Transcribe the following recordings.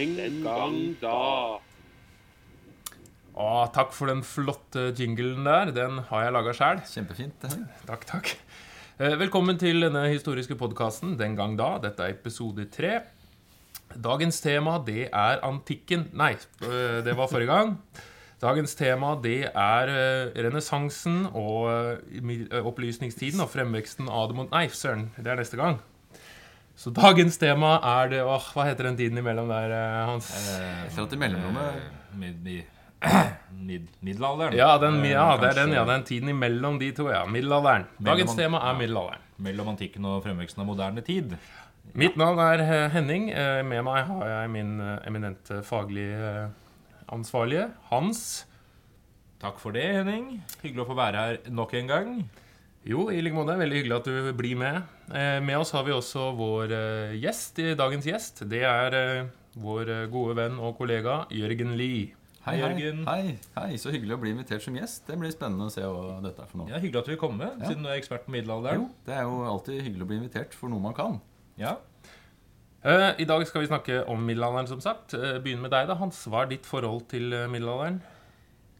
Den gang da. Å, takk for den flotte jinglen der. Den har jeg laga sjæl. Kjempefint. Takk, takk. Eh, Velkommen til denne historiske podkasten Den gang da. Dette er episode tre. Dagens tema, det er antikken Nei, eh, det var forrige gang. Dagens tema, det er eh, renessansen og opplysningstiden og fremveksten av det mot Nei, søren, det er neste gang. Så dagens tema er det åh, Hva heter den tiden imellom der, eh, Hans? Eh, at i mellomrommet Mid, mid, mid, middelalderen. Ja, den, ja, Eh, det er den, ja, den tiden imellom de to. ja, Middelalderen. Dagens Mellom- tema er ja. middelalderen. Mellom antikken og fremveksten av moderne tid. Mitt navn er eh, Henning. Eh, Med meg har jeg min eh, eminente faglige eh, ansvarlige, Hans. Takk for det, Henning. Hyggelig å få være her nok en gang. Jo, i like måte. Veldig hyggelig at du blir med. Eh, Med oss har vi også vår eh, gjest, i dagens gjest. Det er eh, vår eh, gode venn og kollega Jørgen Lie. Hei, hei, Jørgen. hei, hei. Så hyggelig å bli invitert som gjest. Det blir spennende å se hva dette er for noe. Ja, Hyggelig at du vil komme, Ja. siden du er ekspert på middelalderen. Jo, det er jo alltid hyggelig å bli invitert for noe man kan. Ja. Eh, I dag skal vi snakke om middelalderen, som sagt. Eh, Begynn med deg, da, Hans. Hva er ditt forhold til eh, middelalderen?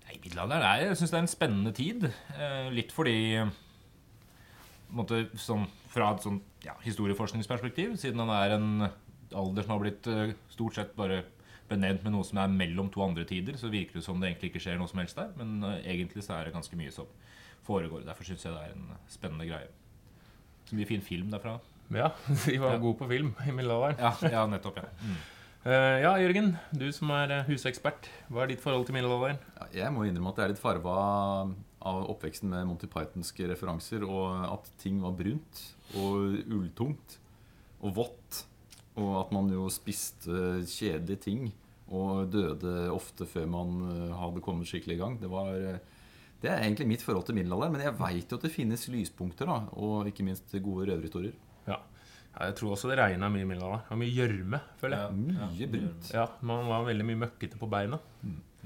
Nei, middelalderen er, jeg synes det er en spennende tid. Eh, litt fordi på en måte, sånn, Fra et sånt, ja, historieforskningsperspektiv, siden han er en alder som har blitt eh, stort sett bare benevnt med noe som er mellom to andre tider, så virker det som det egentlig ikke skjer noe som helst der. Men eh, egentlig så er det ganske mye som foregår. Derfor syns jeg det er en spennende greie. Så mye fin film derfra. Ja, de var Ja. gode på film i middelalderen. Ja, ja nettopp. ja. Mm. Uh, Ja, Jørgen. Du som er husekspert. Hva er ditt forhold til middelalderen? Ja, Jeg må innrømme at jeg er litt farva av oppveksten med Monty Pythonske referanser, og at ting var brunt og ulltungt og vått, og at man jo spiste kjedelige ting og døde ofte før man eh, hadde kommet skikkelig i gang. Det var eh, det er egentlig mitt forhold til middelalderen, men jeg veit jo at det finnes lyspunkter, da, og ikke minst gode røverhistorier. Ja. ja, jeg tror også det regna mye i middelalderen. Det var mye gjørme, føler jeg. Mye brunt. Ja, Man var veldig mye møkkete på beina.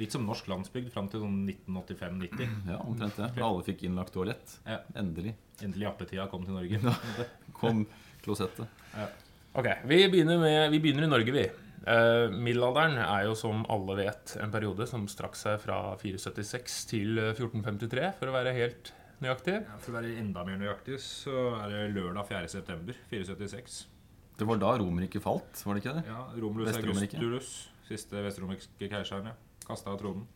Litt som norsk landsbygd fram til sånn 1985-90. Ja, omtrent det. Da Alle fikk innlagt toalett. Ja. Endelig. Endelig jappetida kom til Norge. Kom klosettet. Ok, Vi begynner, med, vi begynner i Norge, vi. Eh, middelalderen er jo, som alle vet, en periode som strakk seg fra 476 til eh, 1453, for å være helt nøyaktig. Ja, for å være enda mer nøyaktig, så er det lørdag 4. september 476. Det var da Romerriket falt, var det ikke det? Ja, Romulus. Augustulus, siste vestromerske keiseren, ja. Kasta av tronen.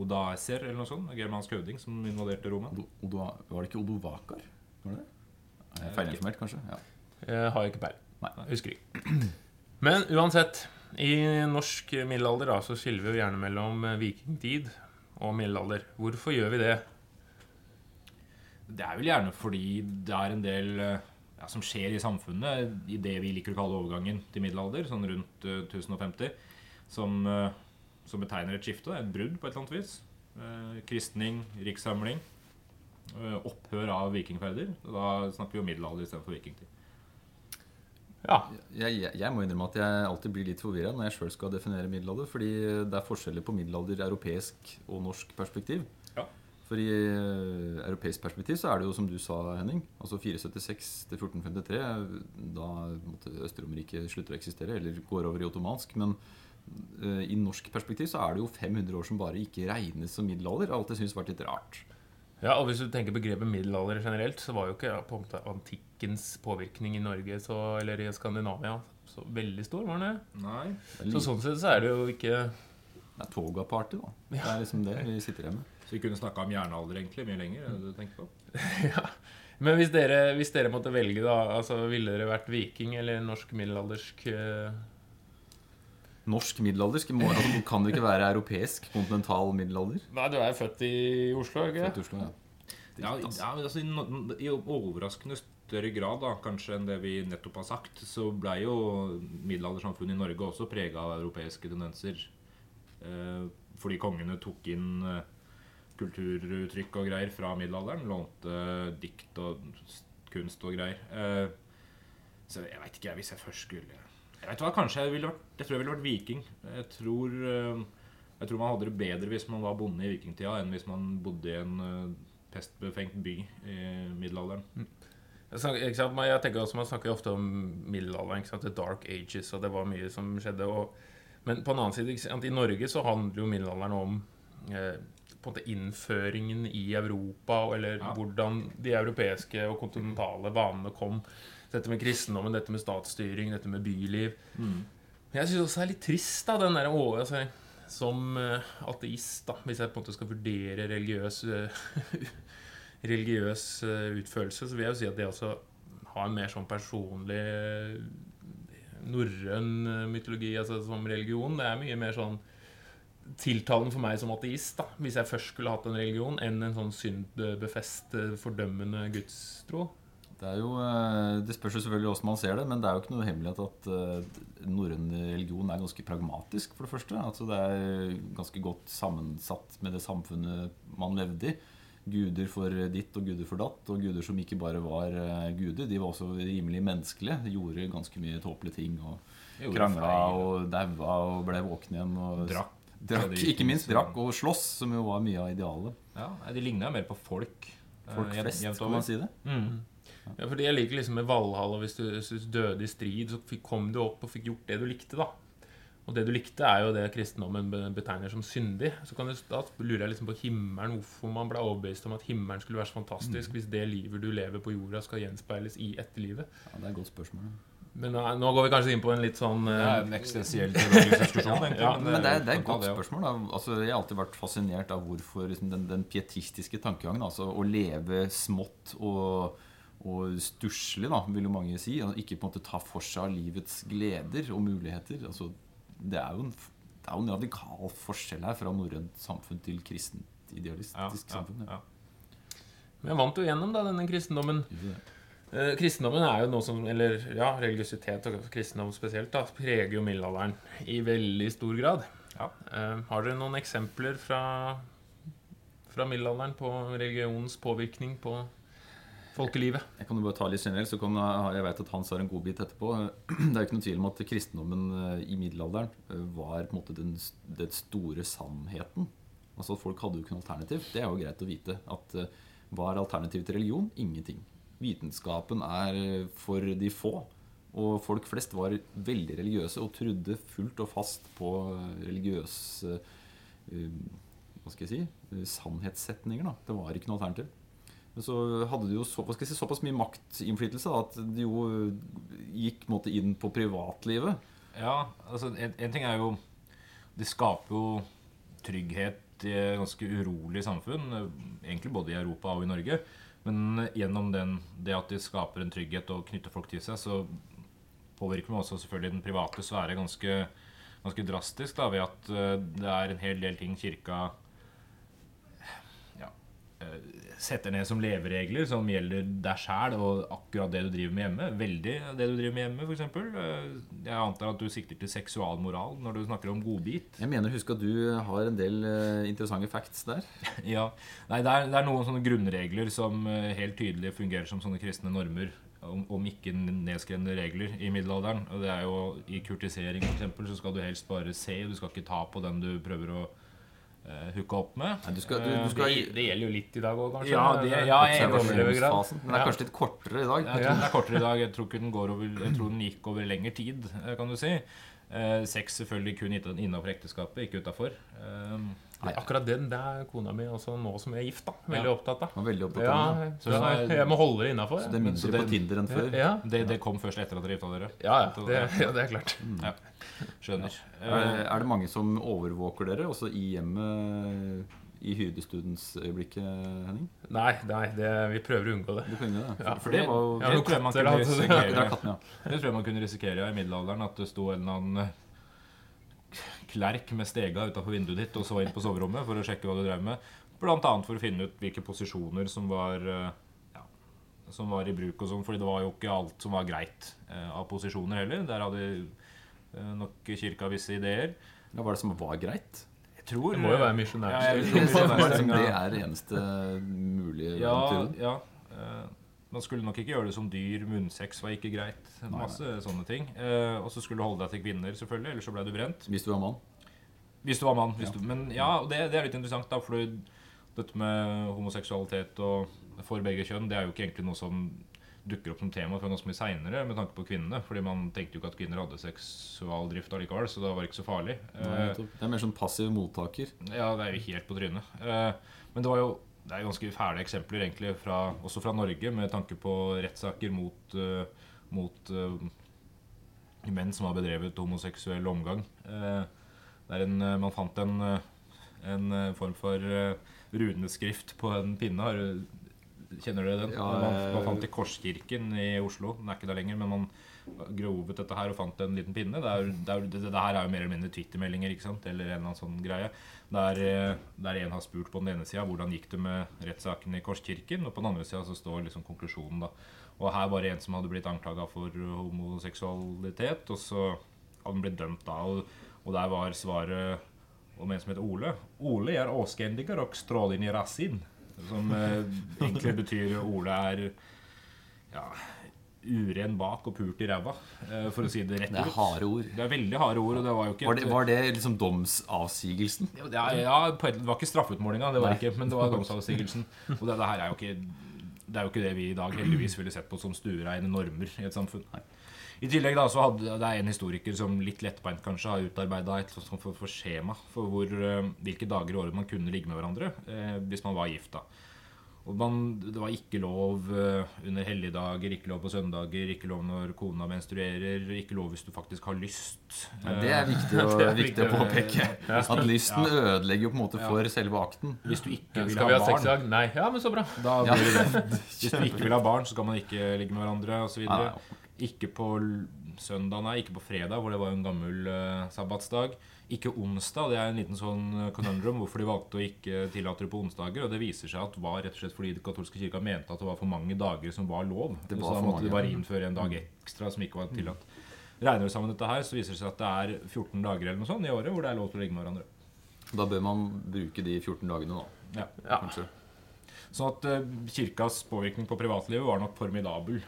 Odaeser eller noe sånt, germansk høvding som invaderte Roma. Odo, var det ikke Odovakar? Var det det? Er feilinformert, kanskje? Ja. Jeg har ikke peiling. Nei. Husker ikke. Men uansett, i norsk middelalder da, så skiller vi jo gjerne mellom eh, vikingtid og middelalder. Hvorfor gjør vi det? Det er vel gjerne fordi det er en del eh, ja, som skjer i samfunnet i det vi liker å kalle overgangen til middelalder, sånn rundt eh, 1050, som, eh, som betegner et skifte, et brudd på et eller annet vis. Eh, kristning, rikssamling, eh, opphør av vikingferder. Da snakker vi om middelalder istedenfor vikingtid. Ja, Jeg, jeg, jeg må innrømme at jeg alltid blir litt forvirra når jeg sjøl skal definere middelalder. Fordi det er forskjeller på middelalder i europeisk og norsk perspektiv. Ja. For i eh, europeisk perspektiv så er det jo som du sa, Henning. Altså 476 til 1453. Da måtte Østerromerriket slutter å eksistere, eller går over i ottomansk. Men i norsk perspektiv så er det jo 500 år som bare ikke regnes som middelalder. Jeg alltid det har vært litt rart. Ja, og hvis du tenker begrepet middelalder generelt, så var jo ikke ja, på en måte antikkens påvirkning i Norge så, eller i Skandinavia så veldig stor, var den det? Nei. Så sånn sett så er det jo ikke det er toga-party, da. Det er liksom det vi sitter hjemme. Så vi kunne snakka om jernalder egentlig mye lenger. er det det du tenker på? ja. Men hvis dere, hvis dere måtte velge, da, altså ville dere vært viking eller norsk middelaldersk eh, Norsk middelaldersk altså, kan det ikke være europeisk kontinental middelalder? Nei, du er født i Oslo, ikke Født i Oslo, ja. Ja, i- ja, men altså, i, no- I overraskende større grad da, kanskje enn det vi nettopp har sagt, så ble jo middelaldersamfunnet i Norge også prega av europeiske tendenser. Eh, fordi kongene tok inn eh, kulturuttrykk og greier fra middelalderen. Lånte dikt og kunst og greier. Eh, så jeg veit ikke, jeg, hvis jeg først skulle Jeg vet hva, kanskje jeg ville vært Jeg tror jeg ville vært viking. Jeg tror eh, Jeg tror man hadde det bedre hvis man var bonde i vikingtida, enn hvis man bodde i en eh, pestbefengt by i middelalderen. Jeg, snakker, ikke sant? jeg tenker også, Man snakker ofte om middelalderen, ikke sant? The Dark Ages, og det var mye som skjedde. Og, men på en annen side, sant? i Norge så handler jo middelalderen om eh, på en måte innføringen i Europa, eller Ja. hvordan de europeiske og kontinentale vanene kom. Dette med kristendommen, dette med statsstyring, dette med byliv. Men jeg syns også det er litt trist, da, den der, å, altså, som eh, ateist, da, hvis jeg på en måte skal vurdere religiøs eh, religiøs eh, utførelse, så vil jeg jo si at det også har en mer sånn personlig norrøn mytologi altså som religion. Det er mye mer sånn tiltalende for meg som ateist, da, hvis jeg først skulle hatt en religion, enn en sånn syndbefest, fordømmende gudstro. Det, er jo, eh, det spørs jo selvfølgelig hvordan man ser det, men det er jo ikke noe hemmelighet at eh, norrøn religion er ganske pragmatisk, for det første. Altså det er ganske godt sammensatt med det samfunnet man levde i. Guder for ditt og guder for datt, og guder som ikke bare var eh, guder. De var også rimelig menneskelige. De gjorde ganske mye tåpelige ting. og Krangla og daua og ble våkne igjen. Og Drakk. drakk. Ikke minst drakk og slåss, som jo var mye av idealet. Ja, De ligna mer på folk. Folk flest, kan man si det. Mm. Ja, fordi jeg liker liksom med Valhall, og hvis du, hvis du døde i strid, så fikk, kom du opp og fikk gjort det du likte, da. Og det du likte, er jo det kristendommen betegner som syndig. Så kan du, da lurer jeg liksom på himmelen, hvorfor man ble overbevist om at himmelen skulle være så fantastisk hvis det livet du lever på jorda, skal gjenspeiles i etterlivet. Ja, det er et godt spørsmål. Men nå, nå går vi kanskje inn på en litt sånn Det eh, er en eksistensiell diskusjon, ja, Ja, Men det er, det er et godt spørsmål. Da. Altså, jeg har alltid vært fascinert av hvorfor liksom, den, den pietistiske tankegangen, altså å leve smått og, og stusslig, vil jo mange si, og ikke på en måte ta for seg av livets gleder og muligheter. Altså, det, er jo en, det er jo en radikal forskjell her fra norrønt samfunn til kristent idealistisk Ja, samfunn. Ja. ja. Men jeg vant jo gjennom da, denne kristendommen. Eh, kristendommen er jo noe som Eller ja, religiøsitet og kristendom spesielt da, preger jo middelalderen i veldig stor grad. Ja. Eh, har dere noen eksempler fra, fra middelalderen på religionens påvirkning på folkelivet? Jeg kan jo bare ta litt generelt, så kan jeg vet at Hans har en god bit etterpå. Det er jo ikke noe tvil om at kristendommen eh, i middelalderen eh, var på en måte den, den store sannheten. Altså at Folk hadde jo ikke noe alternativ. Det er jo greit å vite. At eh, Hva er alternativet til religion? Ingenting. Vitenskapen er for de få. Og folk flest var veldig religiøse og trodde fullt og fast på religiøse hva skal jeg si, sannhetssetninger. Da. Det var ikke noe alternativ. Men så hadde de jo såpass, si, såpass mye maktinnflytelse at de jo gikk måte inn på privatlivet. Ja, altså en, ting er jo Det skaper jo trygghet i et ganske urolig samfunn. Egentlig både i Europa og i Norge. Men gjennom den, det at de skaper en trygghet og knytter folk til seg, så påvirker man også selvfølgelig den private sfære ganske, ganske drastisk. Da, ved at eh, det er en hel del ting kirka eh, setter ned som leveregler som gjelder deg sjæl og akkurat det du driver med hjemme. Veldig det du driver med hjemme, f.eks. Jeg antar at du sikter til seksualmoral når du snakker om godbit. Jeg mener husk at du har en del eh, interessante facts der. Ja, Nei, det er, det er noen sånne grunnregler som eh, helt tydelig fungerer som sånne kristne normer. Om, om ikke nedskrevne regler i middelalderen. Og det er jo I kurtisering eksempel, så skal du helst bare se. Du skal ikke ta på den du prøver å eh, hooke opp med. Ja, du skal, du, Eh, du skal Det, det gjelder jo litt i dag òg, kanskje? Ja, det- ja, jeg er enig. Den er kanskje litt kortere i dag. Jeg tror den er kortere i dag. Jeg tror ikke den går over Jeg tror den gikk over lengre tid, eh, kan du si. Eh, sex selvfølgelig kun innafor ekteskapet, ikke utafor. Eh, Nei, Akkurat den det er kona mi også nå som er gift, da. Veldig Ja. opptatt av. Veldig opptatt Ja, av det. Så er- jeg må holde det innafor. Så det er mindre Så det- på Tinder enn før. Ja, det, det kom først etter at dere gifta dere. ja, ja, det, ja, det er klart. Ja, skjønner. Er, er det mange som overvåker dere, også i hjemmet i hyrdestudens øyeblikket, Henning? Nei, nei det, vi prøver å unngå det. Du kunne det. Ja, For, for det var jo Ja, det tror katter. Det risikere. katten, ja. Det tror jeg man kunne risikere i middelalderen. At det sto en eller annen eh, klerk med stega utafor vinduet ditt og så inn på soverommet for å sjekke hva du drev med. Annet for å finne ut hvilke posisjoner som var, eh, ja, som var i bruk. og sånn, fordi det var jo ikke alt som var greit eh, av posisjoner heller. Der hadde eh, nok kirka visse ideer. Ja, Hva er det som var greit? Tror Det må jo være misjonær. Ja, Det er, det er eneste mulige Ja, ja. Eh, man skulle nok ikke gjøre det som dyr. Munnsex var ikke greit. Masse sånne ting. Eh, og så skulle du holde deg til kvinner, selvfølgelig, ellers så ble du brent. Hvis du var mann. Hvis du var mann. Hvis du, men ja, og det, det er litt interessant, da, for dette med homoseksualitet og for begge kjønn, det er jo ikke egentlig noe som dukker opp som tema for ganske mye seinere med tanke på kvinnene. Fordi man tenkte jo ikke at kvinner hadde seksualdrift allikevel, så da var det ikke så farlig. Nei, Eh. Det er mer sånn passiv mottaker. ja, det er jo helt på trynet. Eh, men det var jo det er ganske fæle eksempler egentlig fra, også fra Norge med tanke på rettssaker mot, eh, mot menn som har bedrevet homoseksuell omgang. Der en, man fant en, en form for runeskrift på en pinne. Du- kjenner dere den? Ja, man, man fant i Korskirken i Oslo. Den er ikke der lenger, men man grovet dette her og fant en liten pinne. Det, er, det, er, det, det her er jo mer eller mindre Twitter-meldinger, eller en eller annen sånn greie. Der, eh, der en har spurt på den ene sida hvordan gikk det med rettssaken i Korskirken, og på den andre sida så står liksom konklusjonen. da. Og her var det en som hadde blitt anklaga for homoseksualitet, og så hadde han blitt dømt da. Og, og der var svaret om en som heter Ole. Ole er åskendiger og strålende i rassin. Som eh, egentlig betyr Ole er ja, uren bak og pult i ræva, eh, for å si det rett Det er harde ord. Det er veldig harde ord, og det var jo ikke Var det, var det liksom domsavsigelsen? ja, ja, på et, det var ikke straffeutmålinga, det var Nei. ikke, men det var domsavsigelsen. Og det, det her er jo ikke det er jo ikke det vi i dag heldigvis ville sett på som stuereine normer i et samfunn. I tillegg da, så hadde det er en historiker som litt lettbeint kanskje har utarbeida et sånt for, for skjema for hvor, eh, hvilke dager i året man kunne ligge med hverandre eh, hvis man var gift. da. Og man, Det var ikke lov eh, under helligdager, ikke lov på søndager, ikke lov når kona menstruerer, ikke lov hvis du faktisk har lyst. Ja, det er viktig å, Det er viktig å påpeke. påpeke. At lysten ødelegger jo på en måte for selve akten. Hvis du ikke vil Skal vi ha barn, dag? Nei. Ja, men så bra. da blir det det. Hvis du ikke vil ha barn, så skal man ikke ligge med hverandre osv. Ikke på søndag, nei, ikke på fredag, hvor det var en gammel uh, sabbatsdag. Ikke onsdag. Det er en liten sånn eh, conundrum hvorfor de valgte å ikke tillate det på onsdager. Og det viser seg at det var rett og slett fordi den katolske kirka mente at det var for mange dager som var lov. Det så var da for måtte de bare innføre en dag ekstra som ikke var tillatt. Regner vi sammen dette her, så viser det seg at det er 14 dager eller noe sånt i året hvor det er lov til å ligge med hverandre. Da bør man bruke de 14 dagene, da. Ja. Ja. Kanskje. Sånn at uh, kirkas påvirkning på privatlivet var nok formidabel.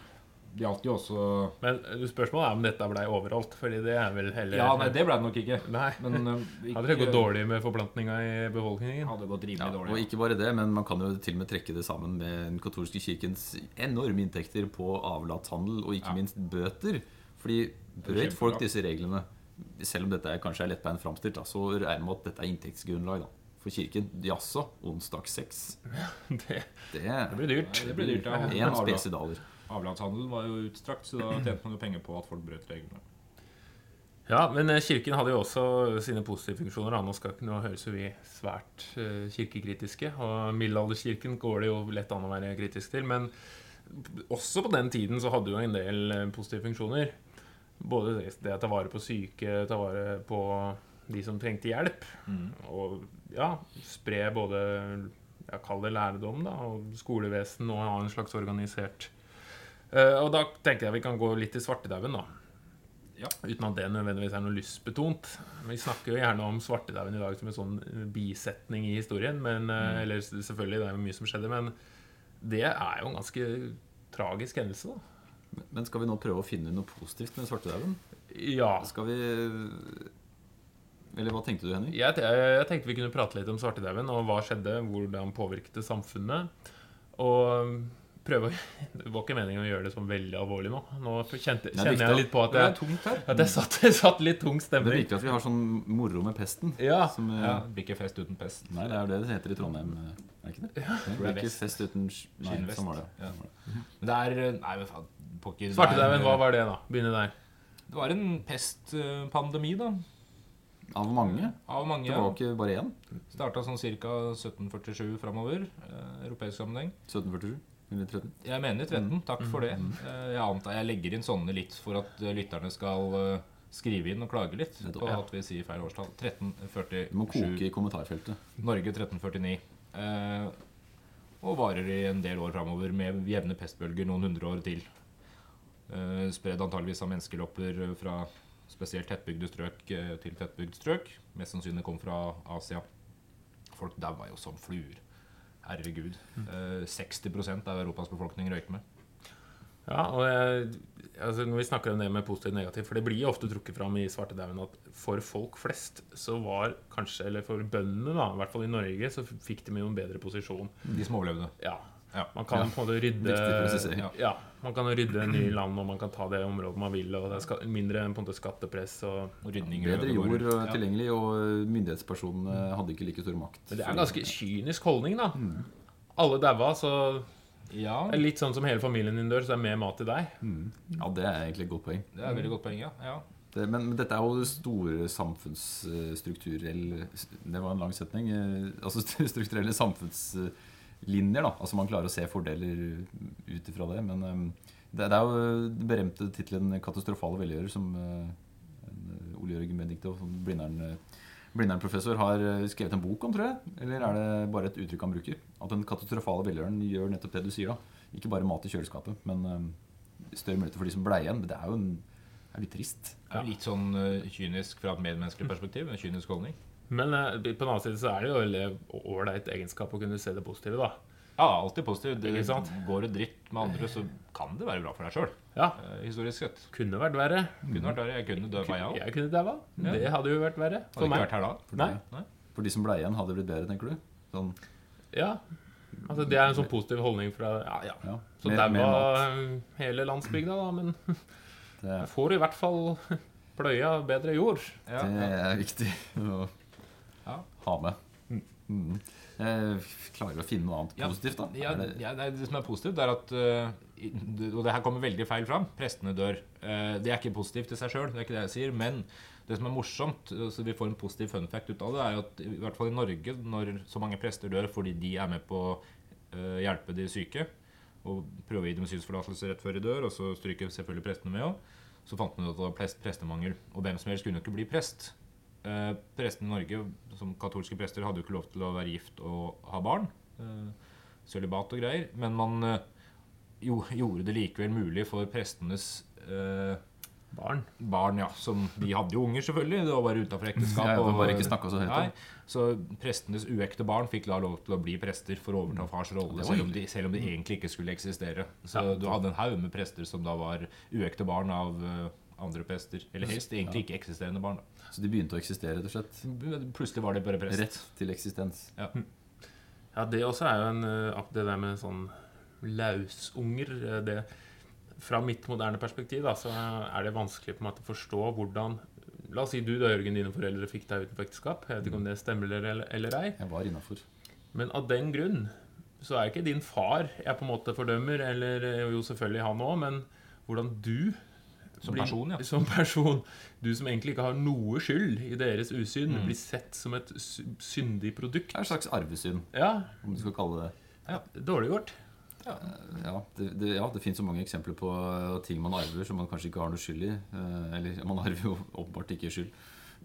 De gjaldt jo også Men spørsmålet er om dette blei overholdt, Fordi det er vel heller Ja, nei, det ble det nok ikke. Nei. Men uh, ikke, Hadde det gått dårlig med forplantninga i befolkningen? Hadde gått rimelig Ja, og ikke bare det, men man kan jo til og med trekke det sammen med den katolske kirkens enorme inntekter på avlatshandel, og ikke Ja. minst bøter. Fordi brøt folk disse reglene, selv om dette er, kanskje er lettbeint framstilt, så regner jeg med at dette er inntektsgrunnlag da, for kirken. Jaså, onsdagssex. Det, Det, det blir dyrt. Det blir dyrt, ja. Én spesidaler. Avlandshandelen var jo utstrakt, så da tjente man jo penger på at folk brøt reglene. Ja, men eh, kirken hadde jo også sine positive funksjoner. Nå, skal, nå høres jo vi svært eh, kirkekritiske, og middelalderskirken går det jo lett an å være kritisk til. Men også på den tiden så hadde jo en del eh, positive funksjoner. Både det å ta vare på syke, ta vare på de som trengte hjelp. Og ja, spre både ja, Kall det lærdom, da, og skolevesen og en slags organisert Og da tenker jeg vi kan gå litt til svartedauden, da. Ja. Uten at det nødvendigvis er noe lystbetont. Vi snakker jo gjerne om svartedauden i dag som en sånn bisetning i historien. Men, mm. Eller selvfølgelig, det er mye som skjedde, men det er jo en ganske tragisk hendelse, da. Men skal vi nå prøve å finne noe positivt med svartedauden? Ja. Skal vi Eller hva tenkte du, Henning? Jeg, jeg tenkte vi kunne prate litt om svartedauden og hva skjedde, hvordan påvirket det samfunnet. Og prøve å Det var ikke meningen å gjøre det sånn veldig alvorlig nå. Nå kjente, er kjenner jeg litt på at Det jeg, at jeg satt, satt litt tung stemning. Det er viktig at vi har sånn moro med pesten. Ja. Som, eh, Ja, det blir ikke fest uten pest. Nei, det er jo det det heter i Trondheim. eh, Er det ikke det? Det blir ikke fest uten Nei, sånn var det. Ja. Sånn det. Er Nei, men faen. pokker, det Svartedauden, hva var det, da? Begynne der. Det var en pestpandemi, da. Av mange? Av mange. Det var ja. ikke bare én. Starta sånn ca. 1747 framover. Eh, europeisk sammenheng. 1747 eller 13. Jeg mener 13. Takk for det. Eh, jeg antar jeg legger inn sånne litt for at eh, lytterne skal eh, skrive inn og klage litt på at vi sier feil årstall. Du må 1347. koke i kommentarfeltet. Norge 1349. Eh, og varer i en del år framover med jevne pestbølger noen hundre år til. Spredd antageligvis av menneskelopper fra spesielt tettbygde strøk til tettbygd strøk. Mest sannsynlig kom fra Asia. Folk daua jo som fluer. Herregud. Mm. 60% av Europas befolkning røyker med. Ja, og jeg, altså Når vi snakker om det med positivt og negativt For det blir jo ofte trukket fram i svartedauden at for folk flest så var kanskje Eller for bøndene, da, i hvert fall i Norge, så fikk de jo en bedre posisjon. De som overlevde. Ja. Ja. Man kan Ja. på en måte rydde. Ja. Man kan rydde nye land, og man kan ta det området man vil. Og det er mindre på en måte skattepress. Og, Og rydning Bedre jord og Ja. tilgjengelig, og myndighetspersonene hadde ikke like stor makt. men det er en ganske kynisk holdning, da. Mm. Alle daua, så Ja, det er litt sånn som hele familien din dør, så det er mer mat til deg. Ja, det er egentlig et godt poeng. det er et veldig godt poeng, ja. ja. Det, men, men dette er jo store samfunnsstrukturelle Det var en lang setning. eh, Altså strukturelle samfunnslinjer. da Altså Man klarer å se fordeler ut ifra det. Men um, det, det er jo den berømte tittelen 'Katastrofale velgjører' som uh, eh, Ole Jørgen Benedicte, Blindern, eh, Blindern-professor, har eh, skrevet en bok om, tror jeg. Eller er det bare et uttrykk han bruker? At den katastrofale velgjøren gjør nettopp det du sier. da Ikke bare mat i kjøleskapet, men um, større muligheter for de som ble igjen. Men det er jo en, er litt trist. Er Litt sånn uh, kynisk fra et medmenneskelig perspektiv. En kynisk holdning. Men eh, på den annen side så er det jo veldig ålreit egenskap å kunne se det positive, da. Ja, alltid positiv. Det, Ikke sant? Går det dritt med andre, så kan det være bra for deg sjøl. Ja, historisk sett. kunne vært verre. Kunne vært verre. Jeg kunne dødd, jeg òg. Jeg kunne daua. Ja. Det hadde jo vært verre Hadde for ikke meg. vært her da. For, Nei. Nei. for de som ble igjen, hadde det blitt bedre, tenker du? Sånn, Ja. Altså, det er en sånn positiv holdning fra Ja, ja. ja. Så Mer- var daua hele landsbygda, da. Men Det, får i hvert fall pløya bedre jord. Ja, det er viktig Ja. ha med. Mm. Eh, klarer å finne noe annet Ja, positivt, da. Ja, det, ja, det, det som er positivt, er at eh, Og det her kommer veldig feil fram. Prestene dør. Eh, det er ikke positivt i seg sjøl, det er ikke det jeg sier. Men det som er morsomt, så vi får en positiv fun fact ut av det, er at i hvert fall i Norge, når så mange prester dør fordi de er med på å eh, hjelpe de syke, og prøve å gi dem synsforlatelse rett før de dør, og så stryker selvfølgelig prestene med òg, så fant man ut at det var prest, prestemangel. Og hvem som helst kunne ikke bli prest. Eh, prestene i Norge, som katolske prester, hadde jo ikke lov til å være gift og ha barn. Eh, Sølibat og greier. Men man eh, jo, gjorde det likevel mulig for prestenes eh, Barn. barn, ja. Som, de hadde jo unger, selvfølgelig. Det var bare utafor ekteskap. Ja, og- bare ikke så høyt. Nei, Så prestenes uekte barn fikk da lov til å bli prester for å overta fars rolle, selv om, de, selv om de egentlig ikke skulle eksistere. Så Ja. du hadde en haug med prester som da var uekte barn av eh, andre prester. Eller helst egentlig ikke eksisterende barn. Da. så de begynte å eksistere, rett og slett? Plutselig var de bare prest. Rett til eksistens. Ja, det også er jo en eh, Det der med sånn lausunger eh, det, Fra mitt moderne perspektiv da, så er det vanskelig på en måte å forstå hvordan La oss si du da, Jørgen, dine foreldre fikk deg utenfor ekteskap. Jeg vet ikke om det stemmer eller, eller ei. Jeg var innafor. Men av den grunn så er ikke din far jeg på en måte fordømmer, eller eh, jo selvfølgelig han òg, men hvordan du Som blir- person, ja. Som person, Du som egentlig ikke har noe skyld i deres usyn, Mm. blir sett som et syndig produkt. Det er et slags arvesyn, Ja, om du skal kalle det dårlig gjort. Ja, det, det, ja, det finnes så mange eksempler på uh, ting man arver som man kanskje ikke har noe skyld i. Eh, eller man arver jo åpenbart ikke skyld,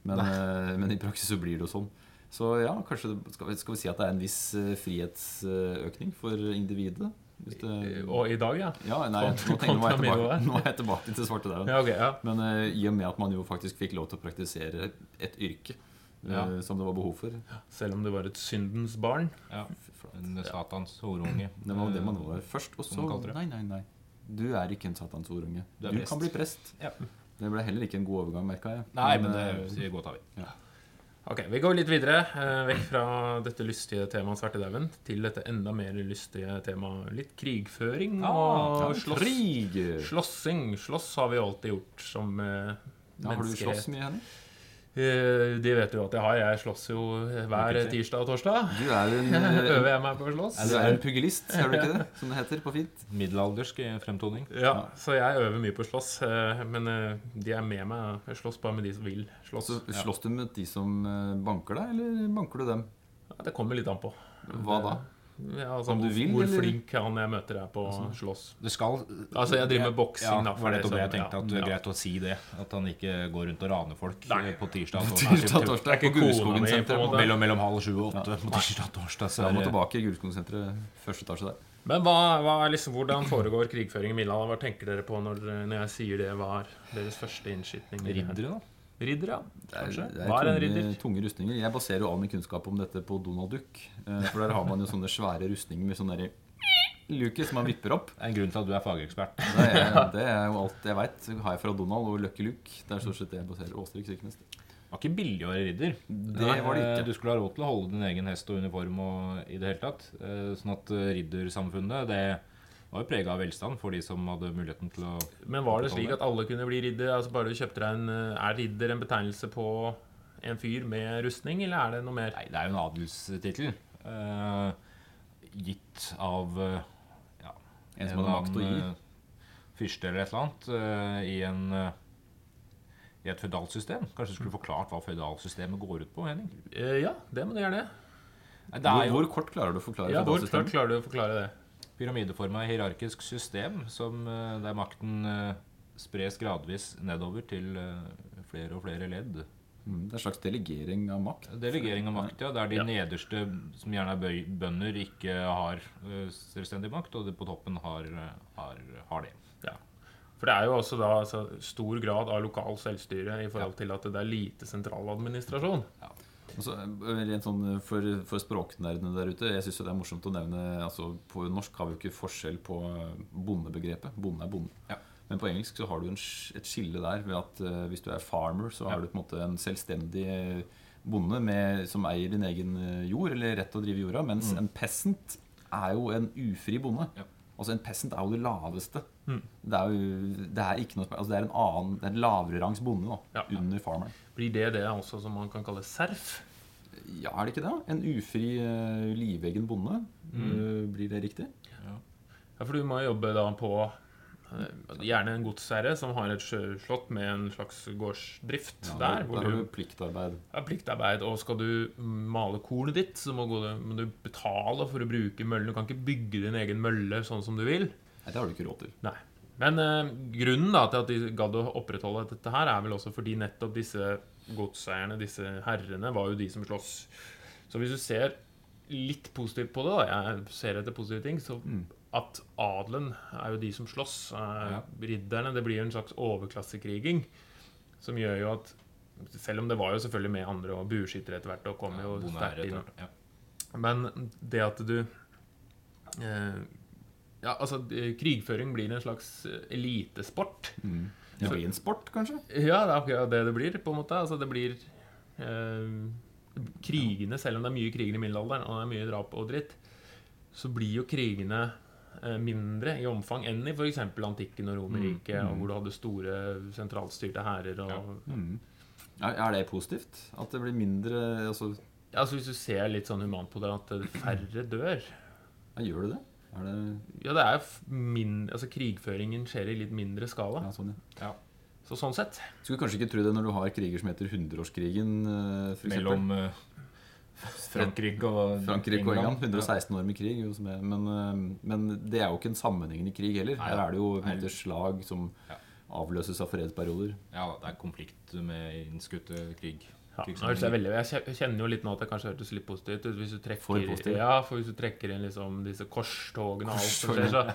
men, eh, men i praksis så blir det jo sånn. Så ja, kanskje skal, vi, skal vi si at det er en viss eh, frihetsøkning for individet? Hvis det, Og i dag, ja. ja, nei, nå, tenker, nå, er jeg tilbake, nå er jeg tilbake til svartedauden. ja, okay, ja. Men uh, i og med at man jo faktisk fikk lov til å praktisere et yrke uh, Ja. som det var behov for Selv om det var et syndens barn. Ja. En satans horunge. Det var det man var først, og så. Nei, nei, nei. Du er ikke en satans horunge. Du Du, kan bli prest. Ja. Det ble heller ikke en god overgang, merka jeg. Nei, men men det det godtar vi. Ok, Vi går litt videre, eh, vekk fra dette lystige temaet svartedauden til dette enda mer lystige temaet litt krigføring ja, og slåss. Krig! Slåssing. Slåss har vi alltid gjort som eh, Ja, har du slåss mye, Henning? Eh, det vet jo at jeg har. Jeg slåss jo hver tirsdag og torsdag. Du er en, eh, Øver jeg meg på å slåss? du er en pugilist, er du ikke det? Som det heter på fint. Middelaldersk eh, fremtoning. Ja, så jeg øver mye på å slåss. Men de er med meg. Jeg slåss bare med de som vil slåss. Så Slåss du med de som banker deg, eller banker du dem? Det kommer litt an på. Hva da? Ja, altså, Om du hvor, vil, hvor eller? flink han jeg møter er på å slåss. Det skal Altså, jeg driver med boksing, Ja, da, det for var det det jeg tenkte. ja. At det er Ja. greit å si det. At han ikke går rundt og raner folk Nei. eh, på tirsdag. og Tirsdag, torsdag. Det er ikke på kona Gulskogen mi, på en senter. Mellom, mellom halv sju og åtte på tirsdag og torsdag. Så jeg må tilbake i Gulskogensenteret, første etasje der. Men hva, hva er liksom, hvordan foregår krigføring i Middelhavet? Hva tenker dere på når, når jeg sier det var deres første innskytning? riddere, da. Ridder, ja. Det er, Kanskje. det er Hva er en ridder? tunge rustninger. Jeg baserer jo all min kunnskap om dette på Donald Duck. Eh, For der har man jo sånne svære rustninger med sånne der luker som man vipper opp. Det er en grunn til at du er fagekspert. Det er, det er jo alt jeg veit. Har jeg fra Donald og Lucky Luke. Det er stort sett det jeg baserer Åstrik Syknes. var ikke billig å være ridder. Det var det Eh, ikke. Du skulle ha råd til å holde din egen hest og uniform og i det hele tatt. Eh, Sånn at eh, riddersamfunnet det var jo prega av velstand for de som hadde muligheten til å Men var det slik at alle kunne bli ridder? Altså bare du kjøpte deg en eh, Er ridder en betegnelse på en fyr med rustning, eller er det noe mer? Nei, det er jo en adelstittel. eh, gitt av eh, ja, En som hadde makt å gi. eh, Fyrste eller et eller annet eh, i en i et føydalsystem. Kanskje du skulle forklart hva føydalsystemet går ut på? Henning? Ja, det må du gjerne. Nei, det Hvor, er jo hvor kort klarer du å forklare Ja, Hvor klart klarer du å forklare det? Pyramideforma hierarkisk system som, eh, der makten eh, spres gradvis nedover til eh, flere og flere ledd. Mm, Det er en slags delegering av makt. Delegering av makt, ja. Der de Ja. nederste, som gjerne er bønder, ikke har selvstendig makt, og de på toppen har, har, har det. Ja. For det er jo også da altså, stor grad av lokal selvstyre i forhold til at det er lite sentraladministrasjon. Altså, rent sånn for, for språknerdene der ute, jeg syns det er morsomt å nevne altså, På norsk har vi jo ikke forskjell på bondebegrepet. Bonde er bonde. Ja. Men på engelsk så har du en, et skille der ved at uh, hvis du er farmer, så Ja. er du på en måte en selvstendig eh, bonde med, som eier din egen eh, jord, eller rett til å drive jorda. Mens en peasant er jo en ufri bonde. Mm. Ja. Altså En peasant er jo det laveste. Mm. Det er jo det er ikke noe altså, Det er en annen, det er en lavere rangs bonde da, Ja. under farmeren. Blir det det også som man kan kalle serf? Ja, er det ikke det? En ufri, uh, livegen bonde. Mm. blir det riktig? Ja, ja, for du må jobbe da på eh, Gjerne en godsherre som har et slott med en slags gårdsdrift Ja, der. der har du pliktarbeid. Ja, pliktarbeid, og skal du male kornet ditt, så må, du betale for å bruke møllen. Du kan ikke bygge din egen mølle sånn som du vil. Nei, det har du ikke råd til. Nei. Men eh, grunnen da til at de gadd å opprettholde dette her, er vel også fordi nettopp disse godseierne, disse herrene, var jo de som slåss. Så hvis du ser litt positivt på det, da, jeg ser etter positive ting, så at adelen er jo de som slåss. Eh, Ja. Ridderne, det blir en slags overklassekriging som gjør jo at selv om det var jo selvfølgelig med andre og bueskyttere etter hvert, og kom jo sterkt er inn. ja. Men det at du eh, Ja, altså, krigføring blir en slags elitesport. Mm. Det blir en sport, kanskje? Ja, det er akkurat det det blir, på en måte. Altså, det blir eh, Krigene, selv om det er mye kriger i middelalderen, og det er mye drap og dritt, så blir jo krigene mindre i omfang enn i f.eks. antikken og Romerriket, mm. hvor du hadde store sentralstyrte hærer Ja. Er, er det positivt? At det blir mindre altså, Ja, altså Hvis du ser litt sånn humant på det, at eh, færre dør ja, Gjør det det? Er det Ja, det er min, altså Krigføringen skjer i litt mindre skala. ja, sånn, ja. Så sånn sett Skulle kanskje ikke tro det når du har kriger som heter hundreårskrigen, eh, for eksempel. Mellom eh, Frankrike og Frankrike og England. 116 år med krig. jo, som er- Men, eh, men det er jo ikke en sammenhengende krig heller. Nei, Her er det jo måte slag som Ja. avløses av fredsperioder. Ja, det er konflikt med innskutte krig. ja, veldig, jeg kjenner jo litt nå at det kanskje hørtes litt positivt ut. Hvis du trekker, For. Ja, for hvis du trekker inn liksom disse korstogene og alt som skjer, så,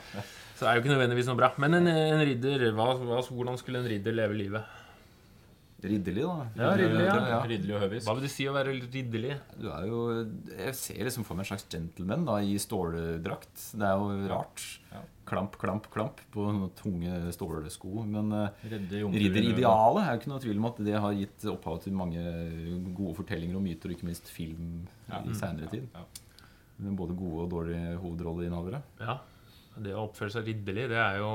så er det jo ikke nødvendigvis noe bra. Men en, en ridder, hva, hvordan skulle en ridder leve livet? Ridderlig, da. Ja, ridderlig, ja. ja. Ridderlig og høvisk. Hva vil det si å være ridderlig? Du er jo Jeg ser liksom for meg en slags gentleman da, i ståldrakt. Det er jo rart. Ja. Klamp, klamp, klamp på tunge stålsko. Men uh, i nød. ridderidealet er jo ikke noe tvil om at det har gitt opphav til mange gode fortellinger og myter, og ikke minst film i seinere tid. Ja. Med både gode og dårlige hovedrolleinnehavere. Ja, det å oppføre seg ridderlig, det er jo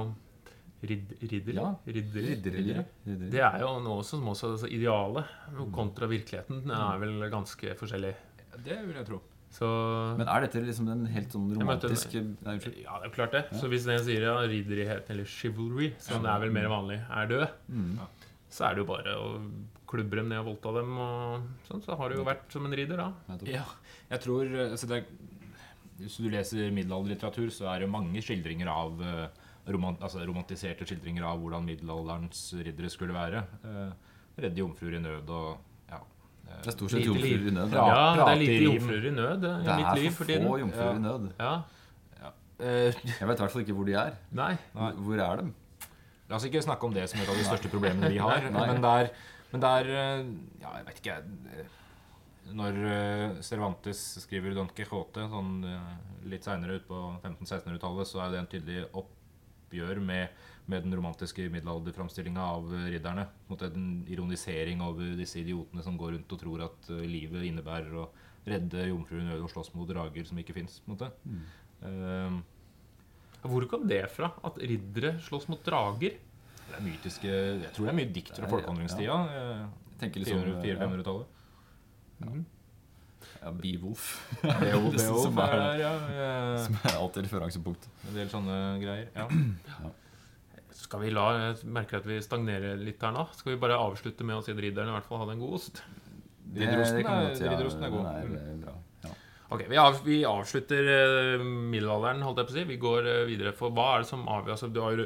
ridd, Ridderlig? Ja, Ridderlig. Ridderlige. Ridderlige. Det er jo noe som også altså, Idealet kontra virkeligheten er vel ganske forskjellig. Det vil jeg tro. Så Men er dette liksom den helt sånn romantiske Nei. Ja, det er klart det. Så hvis den sier ja, ridderlighet eller chivalry, som det er vel mer vanlig, er død, Mm. så er det jo bare å klubbe dem ned og voldta dem, og sånn, så har du jo vært som en ridder, da. Ja, jeg tror altså det, Hvis du leser middelalderlitteratur, så er det mange skildringer av eh, roman, altså romantiserte skildringer av hvordan middelalderens riddere skulle være. Eh, redde jomfruer i nød og ja. eh, Det er stort sett jomfruer i nød. Ja. da. Ja, det er lite jomfruer i nød eh, Det i mitt liv er for få jomfruer i nød. Ja, eh, Jeg vet i hvert fall ikke hvor de er. nei. Hvor er de? La oss ikke snakke om det som et av de største problemene vi har. Nei. Men der, men der eh, Ja, jeg vet ikke eh, Når eh, Cervantes skriver Don Quijote sånn, eh, litt seinere, ut på 1500-1600-tallet, så er det en tydelig oppgjør med, med den romantiske middelalderframstillinga av eh, ridderne. En ironisering over disse idiotene som går rundt og tror at eh, livet innebærer å redde jomfruen og slåss mot drager som ikke fins. Uh, Hvor kom det fra? At riddere slåss mot drager? det er mytiske Jeg tror det er mye dikt fra Ja, ja, folkevandringstida. eh, Jeg tenker liksom 400-500-tallet. ja, Beowulf. Beowulf, Det som Beowulf er- ja, eh, Som er alltid referansepunkt. En del sånne greier. Ja. Skal vi la Jeg merker at vi stagnerer litt her nå. Skal vi bare avslutte med å si at ridderen i hvert fall hadde en god ost? Ridderosten er- godt, ja, er god. Er eh, bra. Ja. Ok, Vi, av, vi avslutter eh, middelalderen, holdt jeg på å si. Vi går eh, videre. For hva er det som avgjør altså, Du har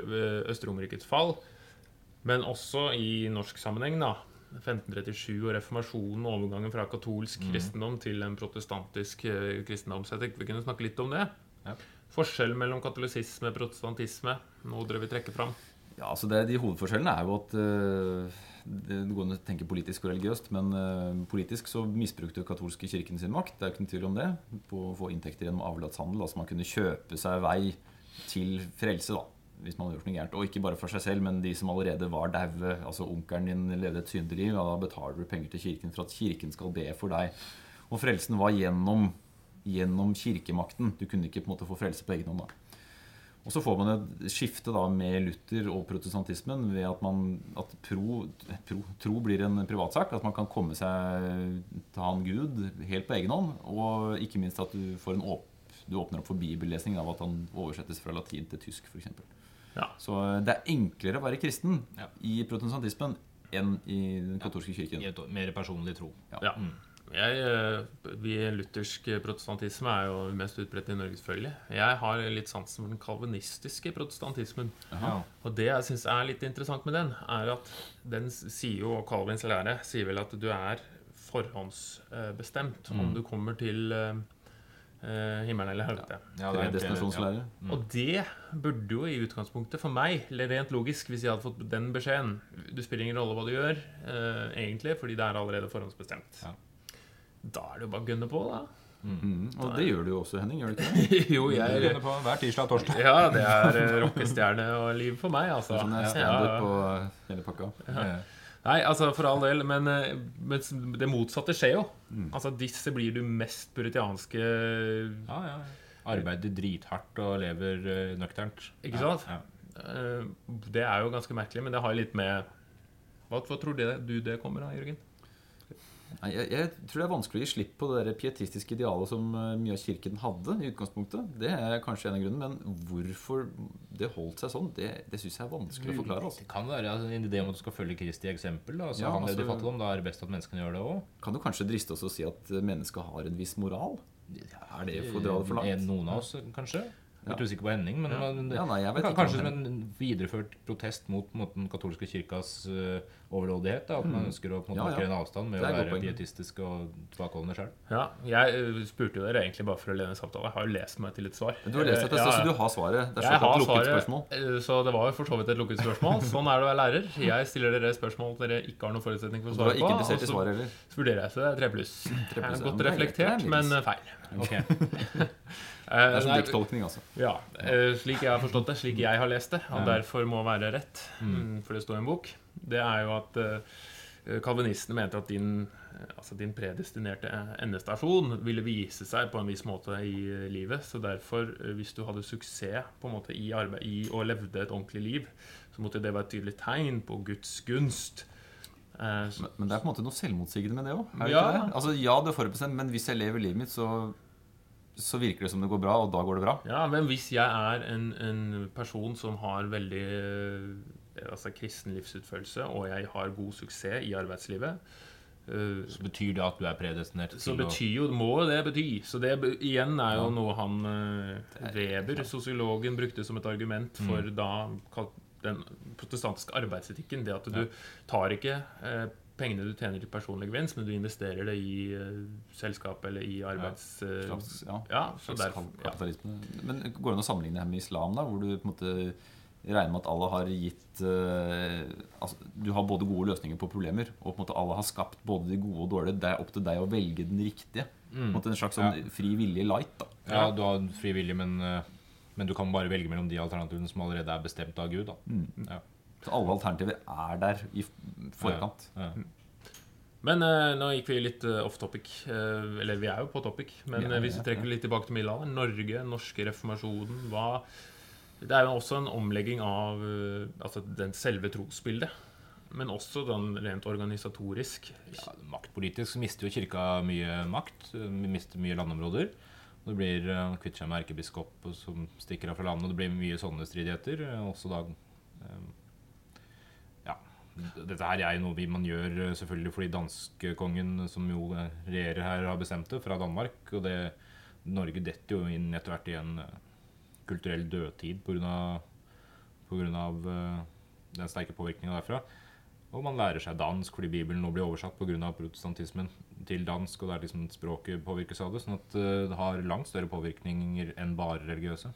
Øst-Romerrikets fall, men også i norsk sammenheng, da. 1537 og reformasjonen, og overgangen fra katolsk kristendom til en protestantisk eh, kristendom. Så jeg tenkte vi kunne snakke litt om det. Ja. Forskjell mellom katolisisme og protestantisme. Noe dere vil trekke fram? Ja, altså det, De hovedforskjellene er jo at uh, det det går an å tenke politisk og religiøst, men uh, politisk så misbrukte katolske kirken sin makt. Det er ikke noen tvil om det. På å få inntekter gjennom avlatshandel. Altså man kunne kjøpe seg vei til frelse, da. Hvis man hadde gjort noe gærent. Og ikke bare for seg selv, men de som allerede var daue. Altså onkelen din levde et syndig liv, ja, da betaler du penger til kirken for at kirken skal be for deg. Og frelsen var gjennom, gjennom kirkemakten. Du kunne ikke på en måte få frelse på egen hånd. da. Og så får man et skifte da med Luther og protestantismen ved at, man, at pro, pro, tro blir en privatsak. At man kan komme seg til han Gud helt på egen hånd. Og ikke minst at du får åp, du åpner opp for bibellesning av at han oversettes fra latin til tysk f.eks. Ja. Så det er enklere å være kristen Ja. i protestantismen enn i den katolske kirken. I et mer personlig tro. Ja. Jeg, eh, vi, luthersk protestantisme er jo mest utbredt i Norge, selvfølgelig. Jeg har litt sansen for den kalvinistiske protestantismen. Aha. Og det jeg syns er litt interessant med den, er at den sier jo, og Calvins lære sier vel at du er forhåndsbestemt om du kommer til eh, himmelen eller helvete. Ja, det er en Mm. Og det burde jo i utgangspunktet for meg, eller rent logisk, hvis jeg hadde fått den beskjeden Du spiller ingen rolle hva du gjør, uh, egentlig, fordi det er allerede forhåndsbestemt. Ja. Da er det jo bare å gunne på, da. Mm. Og det gjør du jo også, Henning. gjør du ikke det? jo, jeg Begynner på hver tirsdag og torsdag. Ja, det er eh, rockestjerne og liv for meg, altså. Sånn er Ja, standup ja. på hele pakka. Nei, altså for all del, men, eh, men det motsatte skjer jo. Altså Disse blir du mest puritianske Ja, ja. Arbeider drithardt og lever uh, nøkternt. Ikke Ja, sant? Ja. Eh, Det er jo ganske merkelig, men det har litt med Hva, hva tror det, du det kommer av, Jørgen? Nei, jeg, jeg tror det er vanskelig å gi slipp på det der pietistiske idealet som eh, mye av kirken hadde. i utgangspunktet. Det er kanskje en av grunnene, men hvorfor det holdt seg sånn, det, det syns jeg er vanskelig å forklare. Altså. Det kan være altså, en idé om at du skal følge Kristi eksempel. Da. Altså, Ja, han levde i altså- fattigdom, da er det best at menneskene gjør det òg. Kan du kanskje driste oss å si at eh, mennesket har en viss moral? Er det for å dra det for langt? Noen av oss, kanskje. Jeg litt usikker på Henning, men Ja. men det, Ja, nei, jeg kan- kanskje som en videreført protest mot, mot den katolske kirkas uh, overrådighet. Da, at man ønsker å på en måte Mm. Ja, ja. markere en avstand med å et være pietistisk og tilbakeholdende sjøl. Ja, Jeg eh, spurte jo dere egentlig bare for å lede en samtale. Jeg har jo lest meg til et svar. Du har lest dette, Eh, ja, så du har svaret. Det er Jeg har lukket svaret, spørsmål. så det var jo for så vidt et lukket spørsmål. Sånn er det å være lærer. Jeg stiller dere spørsmål dere ikke har noen forutsetning for å svare på. og så svar, heller. vurderer jeg, så det er tre pluss. Tre ja. Godt er reflektert, er men feil. feil. Det Eh, er som nei, altså. Ja, eh, slik jeg har forstått det, slik jeg har lest det, og derfor må være rett, mm, for det står i en bok, det er jo at eh, kalvinistene mente at din, altså din predestinerte endestasjon ville vise seg på en viss måte i livet. Så derfor, hvis du hadde suksess på en måte i arbeid i, og levde et ordentlig liv, så måtte det være et tydelig tegn på Guds gunst. Eh, Men, men det er på en måte noe selvmotsigende med det òg. Ja. Altså, ja, det er forutbestemt, men hvis jeg lever livet mitt, så, så virker det som det går bra, og da går det bra. Ja, men hvis jeg er en, en person som har veldig eh, altså kristen livsutførelse, og jeg har god suksess i arbeidslivet, eh, Så betyr det at du er predestinert så til å betyr jo, må det bety. Så det igjen er jo noe han eh, Weber, sosiologen, brukte som et argument for da den protestantiske arbeidsetikken. Det at du tar ikke pengene du tjener til personlig gevinst, men du investerer det i uh, selskap eller i arbeids... eh, Slags, ja, ja, så slags kapitalisme. ja. Men går det an å sammenligne det med islam, da, hvor du på en måte regner med at Allah har gitt uh, altså, Du har både gode løsninger på problemer, og på en måte Allah har skapt både de gode og dårlige. Det er opp til deg å velge den riktige. På en måte En slags sånn fri vilje light. da Ja, du har fri vilje, men, eh, Men du kan bare velge mellom de alternativene som allerede er bestemt av Gud. da ja. Så alle alternativer er der i forkant. Ja. Men eh, nå gikk vi litt eh, off topic. Eh, eller vi er jo på topic. Men Ja, eh, hvis vi trekker litt tilbake til middelalderen Norge, norske reformasjonen hva, Det er jo også en omlegging av eh, altså den selve trosbildet. Men også den rent organisatorisk. Ja, maktpolitisk så mister jo kirka mye makt. Mister mye landområder. Det blir kvitt seg med erkebiskop som stikker av fra landet. og Det blir mye sånne stridigheter. Også da Ja. Dette her er jo noe vi, man gjør eh, selvfølgelig fordi danskekongen, som jo eh, regjerer her, har bestemt det, fra Danmark. Og det, Norge detter jo inn etter hvert i en eh, kulturell dødtid pga. Uh, den sterke påvirkninga derfra. Og man lærer seg dansk fordi Bibelen nå blir oversatt pga. protestantismen til dansk. Og det er liksom språket påvirkes av det. Sånn at det har langt større påvirkninger enn bare religiøse.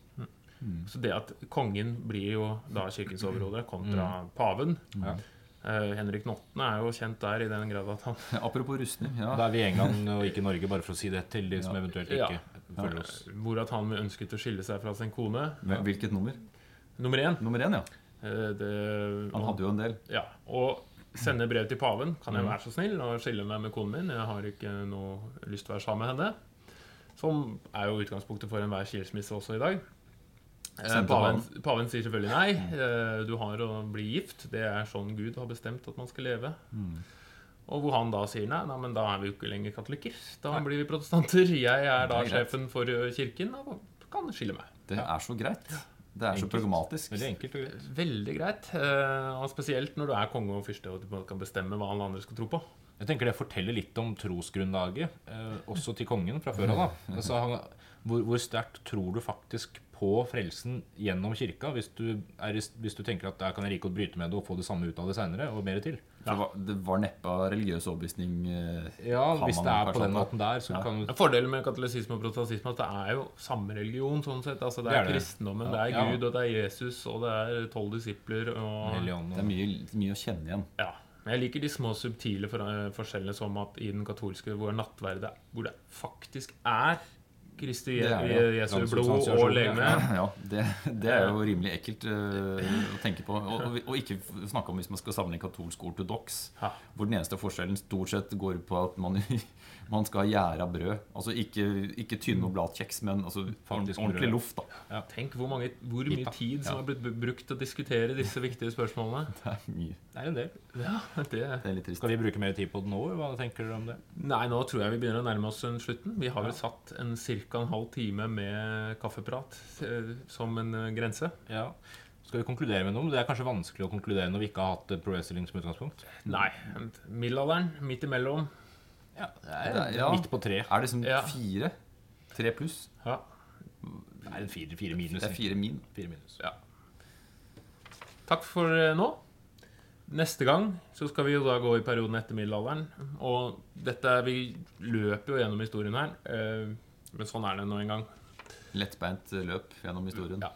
Så det at kongen blir jo da kirkens overhode kontra paven Ja. Eh, Henrik Notten er jo kjent der i den grad at han Apropos rustning. Ja. Da er vi i England og ikke Norge, bare for å si det til de som Ja. eventuelt Ja. ikke følger oss. Hvor at han ønsket å skille seg fra sin kone. Hvil- Hvilket nummer? Nummer én. Nummer én, ja. eh, Det, Han hadde jo en del. Ja, og sende brev til paven. Kan jeg Mhm. være så snill og skille meg med konen min? Jeg har ikke noe lyst til å være sammen med henne. Som er jo utgangspunktet for enhver skilsmisse også i dag. Eh, Paven, paven sier selvfølgelig nei. eh, Du har å bli gift. Det er sånn Gud har bestemt at man skal leve. Mm. Og hvor han da sier nei, nei, men da er vi jo ikke lenger katolikker. Da blir vi protestanter. Jeg er da er sjefen for kirken og kan skille meg. Det er så greit. Det er så Enkelt. pragmatisk. Veldig enkelt og greit. Veldig greit. eh, Og spesielt når du er konge og fyrste og du kan bestemme hva alle andre skal tro på. Jeg tenker Det forteller litt om trosgrunnlaget, eh, også til kongen fra før av. Altså, hvor, hvor sterkt tror du faktisk på frelsen gjennom kirka, hvis du, er, hvis du tenker at der kan jeg like godt bryte med det og få det samme ut av det seinere, og mer til? Ja. det var- Det var neppe av religiøs overbevisning. eh, Ja, hvis det er på den måten der, så Ja. kan du Fordelen med katolisisme og protestantisme er at det er jo samme religion. sånn sett. Altså, det Det er, kristendommen, det. det er Ja. Gud, og det er Jesus, og det er tolv disipler. Og, Og... Det er mye, mye å kjenne igjen. ja. Men jeg liker de små subtile forskjellene som at i den katolske hvor nattverdet hvor det faktisk er Kristi Jesu blod og legeme. Ja, det, det er jo rimelig ekkelt uh, å tenke på. Og, og, og ikke snakke om hvis man skal sammenligne katolsk og ortodoks. Hvor den eneste forskjellen stort sett går på at man, man skal ha gjæra brød. Altså ikke, ikke tynne og blatkjeks, men altså, Faktisk ordentlig loff. Ja, Tenk hvor, mange, hvor mye tid som Ja. er blitt brukt til å diskutere disse viktige spørsmålene. Det er mye. Det er en del. Ja, det Det er litt trist. Skal vi bruke mer tid på det nå? Hva tenker dere om det? Nei, nå tror jeg vi begynner å nærme oss en slutten. Vi har vel satt en ca. en halv time med kaffeprat eh, som en eh, grense. Ja. Skal vi konkludere med noe? Det er kanskje vanskelig å konkludere når vi ikke har hatt pro wrestling som utgangspunkt. Nei. Middelalderen, midt imellom. Ja, det Det er- ja. Midt på tre. Er det liksom Ja. fire? Tre pluss? Ja. Det er fire, fire minus. Det er fire min. Fire minus. Ja. Takk for eh, nå. Neste gang så skal vi jo da gå i perioden etter middelalderen. Og dette Vi løper jo gjennom historien her, eh, men sånn er det nå en gang. Lettbeint løp gjennom historien. Ja.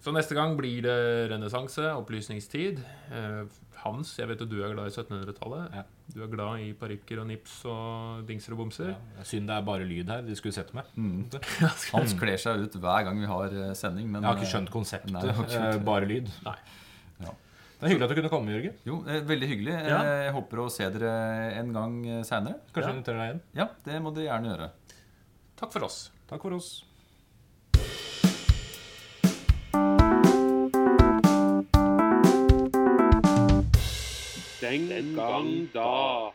Så neste gang blir det renessanse, opplysningstid. Eh, Hans, jeg vet jo du er glad i 1700-tallet. Ja. Du er glad i parykker og nips og dingser og bomser. Ja. Synd det er bare lyd her. De skulle sett meg. Mm. Hans kler seg ut hver gang vi har eh, sending, men Jeg har ikke eh, skjønt konseptet. Nei, ikke eh, bare lyd. Nei. Ja. Det er hyggelig at du kunne komme, Jørgen. Jo, veldig hyggelig. Ja. Jeg håper å se dere en gang seinere. Kanskje Ja. vi inviterer deg igjen. Ja, det må dere gjerne gjøre. Takk for oss. Takk for oss. Den gang da.